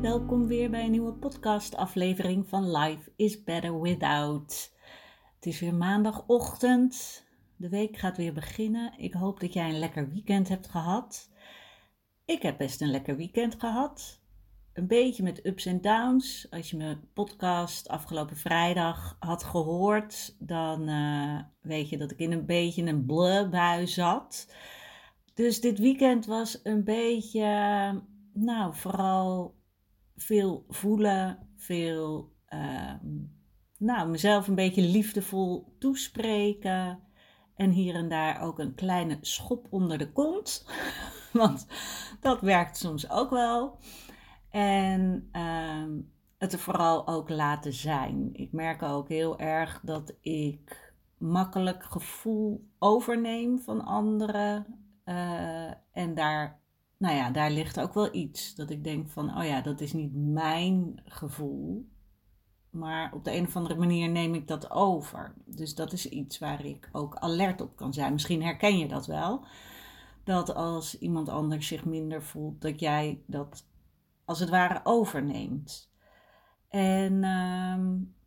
welkom weer bij een nieuwe podcast-aflevering van Life is Better Without. Het is weer maandagochtend. De week gaat weer beginnen. Ik hoop dat jij een lekker weekend hebt gehad. Ik heb best een lekker weekend gehad. Een beetje met ups en downs. Als je mijn podcast afgelopen vrijdag had gehoord, dan uh, weet je dat ik in een beetje een bui zat. Dus dit weekend was een beetje nou, vooral veel voelen, veel, uh, nou, mezelf een beetje liefdevol toespreken. En hier en daar ook een kleine schop onder de kont. Want dat werkt soms ook wel. En uh, het er vooral ook laten zijn. Ik merk ook heel erg dat ik makkelijk gevoel overneem van anderen. Uh, en daar nou ja, daar ligt ook wel iets. Dat ik denk van, oh ja, dat is niet mijn gevoel. Maar op de een of andere manier neem ik dat over. Dus dat is iets waar ik ook alert op kan zijn. Misschien herken je dat wel. Dat als iemand anders zich minder voelt, dat jij dat als het ware overneemt. En uh,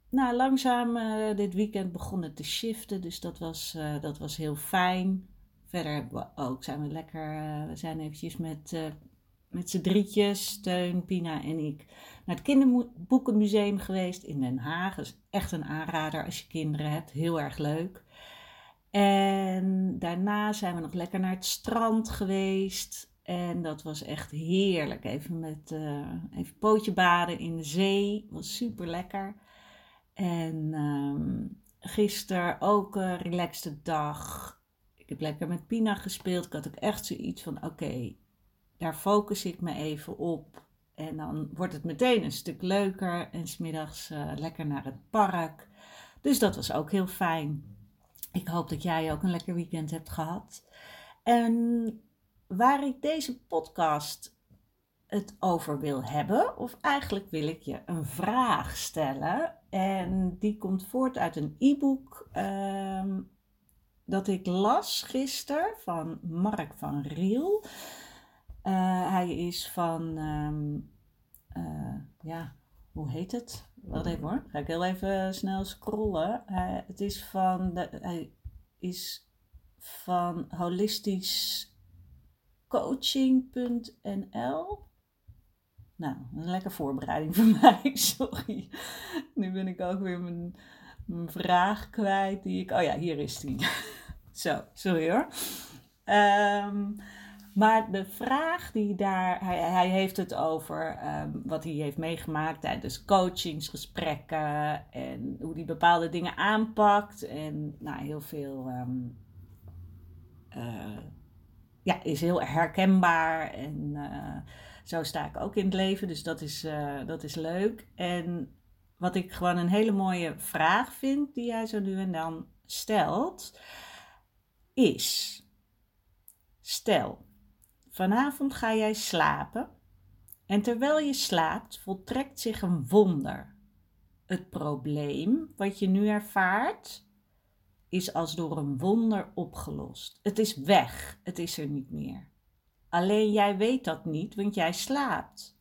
nou, langzaam uh, dit weekend begon het te shiften. Dus dat was, uh, dat was heel fijn. Verder hebben we ook, zijn lekker, uh, we zijn eventjes met, uh, met z'n drietjes, Teun, Pina en ik, naar het Kinderboekenmuseum geweest in Den Haag. Dat is echt een aanrader als je kinderen hebt, heel erg leuk. En daarna zijn we nog lekker naar het strand geweest. En dat was echt heerlijk. Even met uh, even pootje baden in de zee. Was super lekker. En um, gisteren ook een relaxte dag heb lekker met Pina gespeeld. Ik had ook echt zoiets van: oké, daar focus ik me even op. En dan wordt het meteen een stuk leuker. En smiddags uh, lekker naar het park. Dus dat was ook heel fijn. Ik hoop dat jij ook een lekker weekend hebt gehad. En waar ik deze podcast het over wil hebben, of eigenlijk wil ik je een vraag stellen. En die komt voort uit een e-book ehm, dat ik las gisteren van Mark van Riel. Uh, hij is van, um, uh, ja, hoe heet het? Wat even hoor. Ga ik heel even snel scrollen. Het is van, de, hij is van holistischcoaching.nl. Nou, een lekker voorbereiding voor mij, sorry. Nu ben ik ook weer mijn, mijn vraag kwijt die ik... Oh ja, hier is die. Zo, sorry hoor. Um, maar de vraag die daar, hij, hij heeft het over um, wat hij heeft meegemaakt tijdens coachingsgesprekken en hoe hij bepaalde dingen aanpakt. En nou, heel veel, um, uh, ja, is heel herkenbaar. En uh, zo sta ik ook in het leven, dus dat is, uh, dat is leuk. En wat ik gewoon een hele mooie vraag vind, die hij zo nu en dan stelt is: Stel, vanavond ga jij slapen en terwijl je slaapt voltrekt zich een wonder. Het probleem wat je nu ervaart is als door een wonder opgelost. Het is weg, het is er niet meer. Alleen jij weet dat niet, want jij slaapt.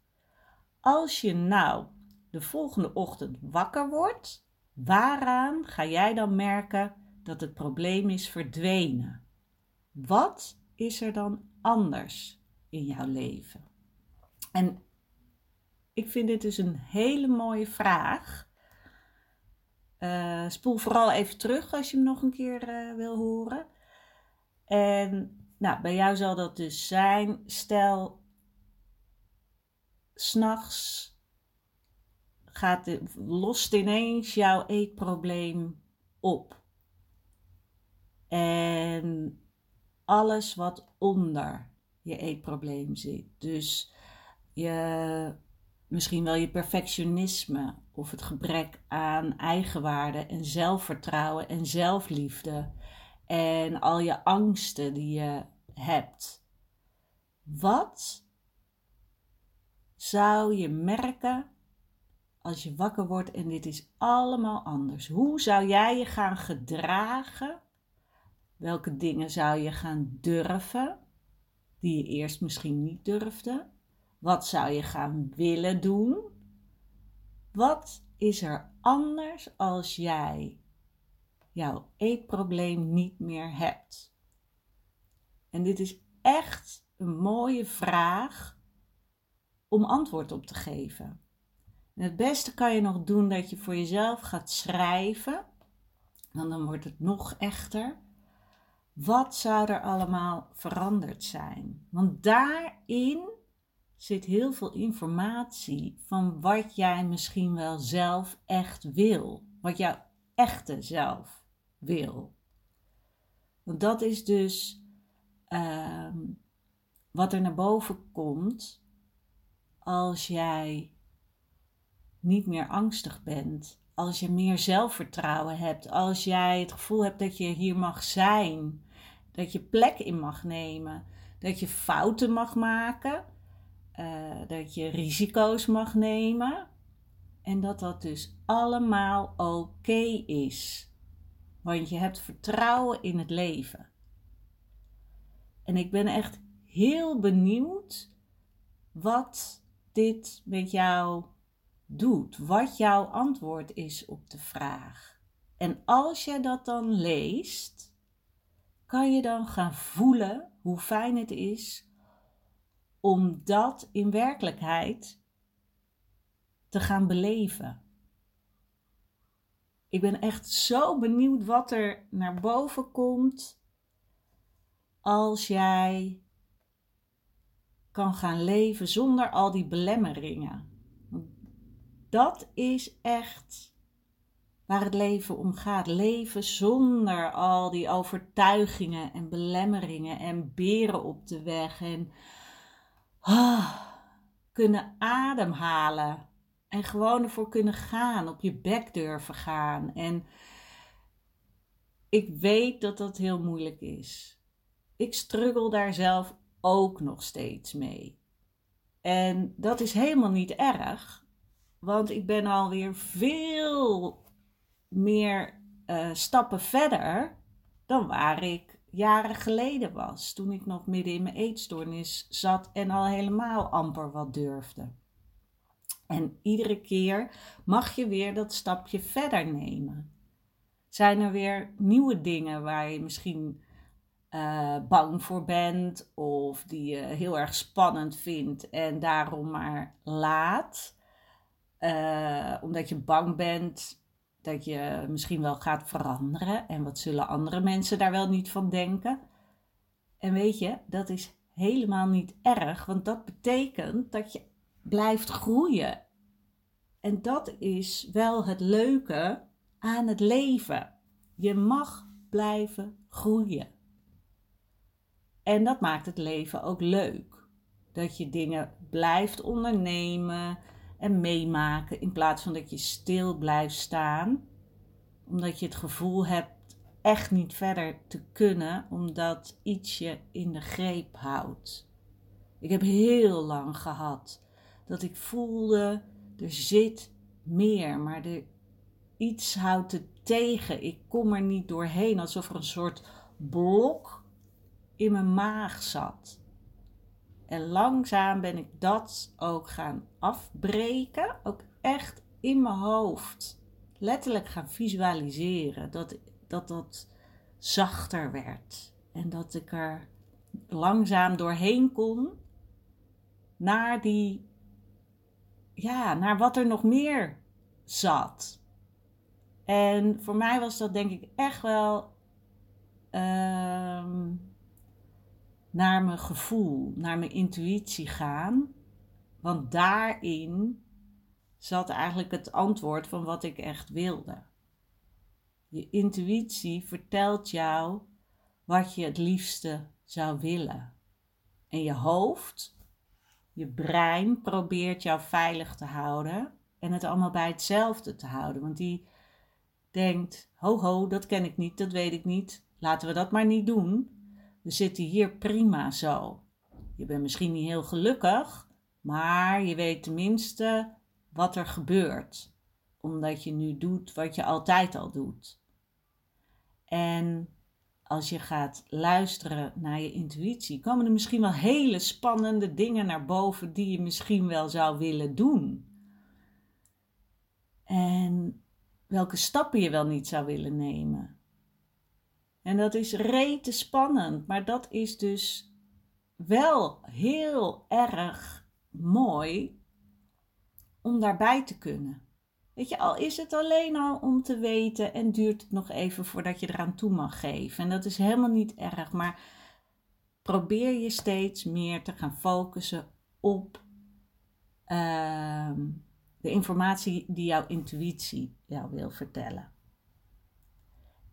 Als je nou de volgende ochtend wakker wordt, waaraan ga jij dan merken dat het probleem is verdwenen. Wat is er dan anders in jouw leven? En ik vind dit dus een hele mooie vraag. Uh, spoel vooral even terug als je hem nog een keer uh, wil horen. En nou, bij jou zal dat dus zijn, stel, s'nachts gaat lost ineens jouw eetprobleem op. En alles wat onder je eetprobleem zit. Dus je, misschien wel je perfectionisme of het gebrek aan eigenwaarde en zelfvertrouwen en zelfliefde. En al je angsten die je hebt. Wat zou je merken als je wakker wordt en dit is allemaal anders? Hoe zou jij je gaan gedragen? Welke dingen zou je gaan durven, die je eerst misschien niet durfde? Wat zou je gaan willen doen? Wat is er anders als jij jouw eetprobleem niet meer hebt? En dit is echt een mooie vraag om antwoord op te geven. En het beste kan je nog doen dat je voor jezelf gaat schrijven. Want dan wordt het nog echter. Wat zou er allemaal veranderd zijn? Want daarin zit heel veel informatie van wat jij misschien wel zelf echt wil. Wat jouw echte zelf wil. Want dat is dus ehm, wat er naar boven komt als jij niet meer angstig bent. Als je meer zelfvertrouwen hebt. Als jij het gevoel hebt dat je hier mag zijn. Dat je plek in mag nemen. Dat je fouten mag maken. Uh, dat je risico's mag nemen. En dat dat dus allemaal oké is. Want je hebt vertrouwen in het leven. En ik ben echt heel benieuwd wat dit met jou doet, wat jouw antwoord is op de vraag. En als je dat dan leest, kan je dan gaan voelen hoe fijn het is om dat in werkelijkheid te gaan beleven. Ik ben echt zo benieuwd wat er naar boven komt als jij kan gaan leven zonder al die belemmeringen. Dat is echt waar het leven om gaat. Leven zonder al die overtuigingen en belemmeringen en beren op de weg. En ah, kunnen ademhalen. En gewoon ervoor kunnen gaan. Op je bek durven gaan. En ik weet dat dat heel moeilijk is. Ik struggle daar zelf ook nog steeds mee. En dat is helemaal niet erg. Want ik ben alweer veel meer uh, stappen verder dan waar ik jaren geleden was. Toen ik nog midden in mijn eetstoornis zat en al helemaal amper wat durfde. En iedere keer mag je weer dat stapje verder nemen. Zijn er weer nieuwe dingen waar je misschien uh, bang voor bent of die je heel erg spannend vindt en daarom maar laat? Uh, omdat je bang bent dat je misschien wel gaat veranderen. En wat zullen andere mensen daar wel niet van denken? En weet je, dat is helemaal niet erg, want dat betekent dat je blijft groeien. En dat is wel het leuke aan het leven. Je mag blijven groeien. En dat maakt het leven ook leuk. Dat je dingen blijft ondernemen, en meemaken in plaats van dat je stil blijft staan, omdat je het gevoel hebt echt niet verder te kunnen, omdat iets je in de greep houdt. Ik heb heel lang gehad dat ik voelde er zit meer, maar er iets houdt het tegen. Ik kom er niet doorheen, alsof er een soort blok in mijn maag zat. En langzaam ben ik dat ook gaan afbreken. Ook echt in mijn hoofd. Letterlijk gaan visualiseren. Dat dat, dat zachter werd. En dat ik er langzaam doorheen kon. Naar die. Ja, naar wat er nog meer zat. En voor mij was dat denk ik echt wel. Uh, naar mijn gevoel, naar mijn intuïtie gaan. Want daarin zat eigenlijk het antwoord van wat ik echt wilde. Je intuïtie vertelt jou wat je het liefste zou willen. En je hoofd, je brein probeert jou veilig te houden en het allemaal bij hetzelfde te houden. Want die denkt: ho ho, dat ken ik niet, dat weet ik niet. Laten we dat maar niet doen. We zitten hier prima zo. Je bent misschien niet heel gelukkig, maar je weet tenminste wat er gebeurt. Omdat je nu doet wat je altijd al doet. En als je gaat luisteren naar je intuïtie, komen er misschien wel hele spannende dingen naar boven die je misschien wel zou willen doen. En welke stappen je wel niet zou willen nemen. En dat is rete spannend, maar dat is dus wel heel erg mooi om daarbij te kunnen. Weet je, al is het alleen al om te weten en duurt het nog even voordat je eraan toe mag geven. En dat is helemaal niet erg, maar probeer je steeds meer te gaan focussen op uh, de informatie die jouw intuïtie jou wil vertellen.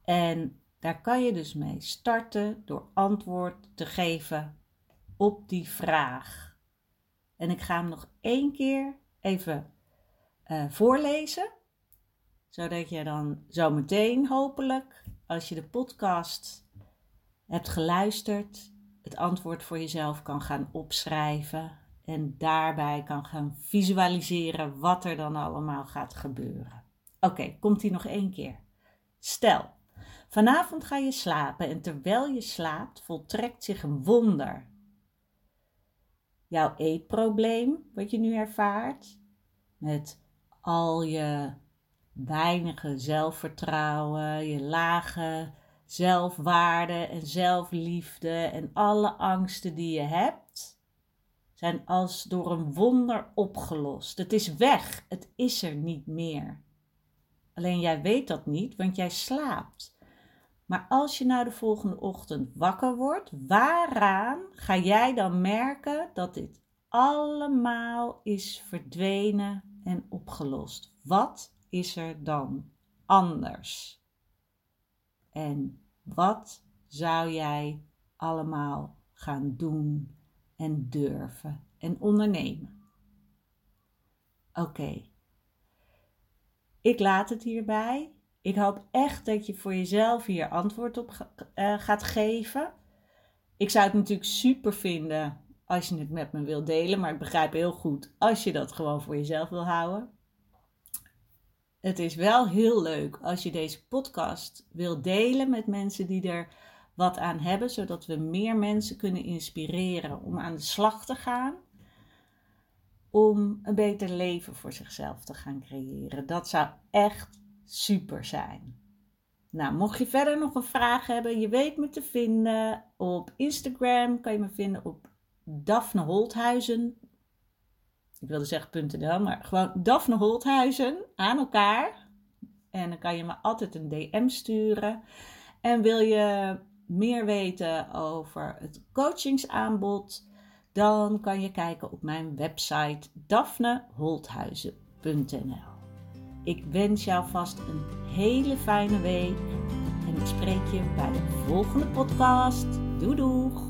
En daar kan je dus mee starten door antwoord te geven op die vraag. En ik ga hem nog één keer even uh, voorlezen, zodat je dan zo meteen hopelijk, als je de podcast hebt geluisterd, het antwoord voor jezelf kan gaan opschrijven en daarbij kan gaan visualiseren wat er dan allemaal gaat gebeuren. Oké, komt die nog één keer. Stel, vanavond ga je slapen en terwijl je slaapt voltrekt zich een wonder. Jouw eetprobleem, wat je nu ervaart, met al je weinige zelfvertrouwen, je lage zelfwaarde en zelfliefde en alle angsten die je hebt, zijn als door een wonder opgelost. Het is weg, het is er niet meer. Alleen jij weet dat niet, want jij slaapt. Maar als je nou de volgende ochtend wakker wordt, waaraan ga jij dan merken dat dit allemaal is verdwenen en opgelost. Wat is er dan anders? En wat zou jij allemaal gaan doen en durven en ondernemen? Oké. Ik laat het hierbij. Ik hoop echt dat je voor jezelf hier antwoord op uh, gaat geven. Ik zou het natuurlijk super vinden als je het met me wilt delen. Maar ik begrijp heel goed als je dat gewoon voor jezelf wil houden. Het is wel heel leuk als je deze podcast wil delen met mensen die er wat aan hebben, zodat we meer mensen kunnen inspireren om aan de slag te gaan. Om een beter leven voor zichzelf te gaan creëren. Dat zou echt super zijn. Nou, mocht je verder nog een vraag hebben, je weet me te vinden. Op Instagram kan je me vinden op Daphne Holthuizen. Ik wilde zeggen .nl, maar gewoon Daphne Holthuizen aan elkaar. En dan kan je me altijd een DM sturen. En wil je meer weten over het coachingsaanbod, dan kan je kijken op mijn website daphneholthuizen.nl. Ik wens jou vast een hele fijne week en ik spreek je bij de volgende podcast. Doei doeg!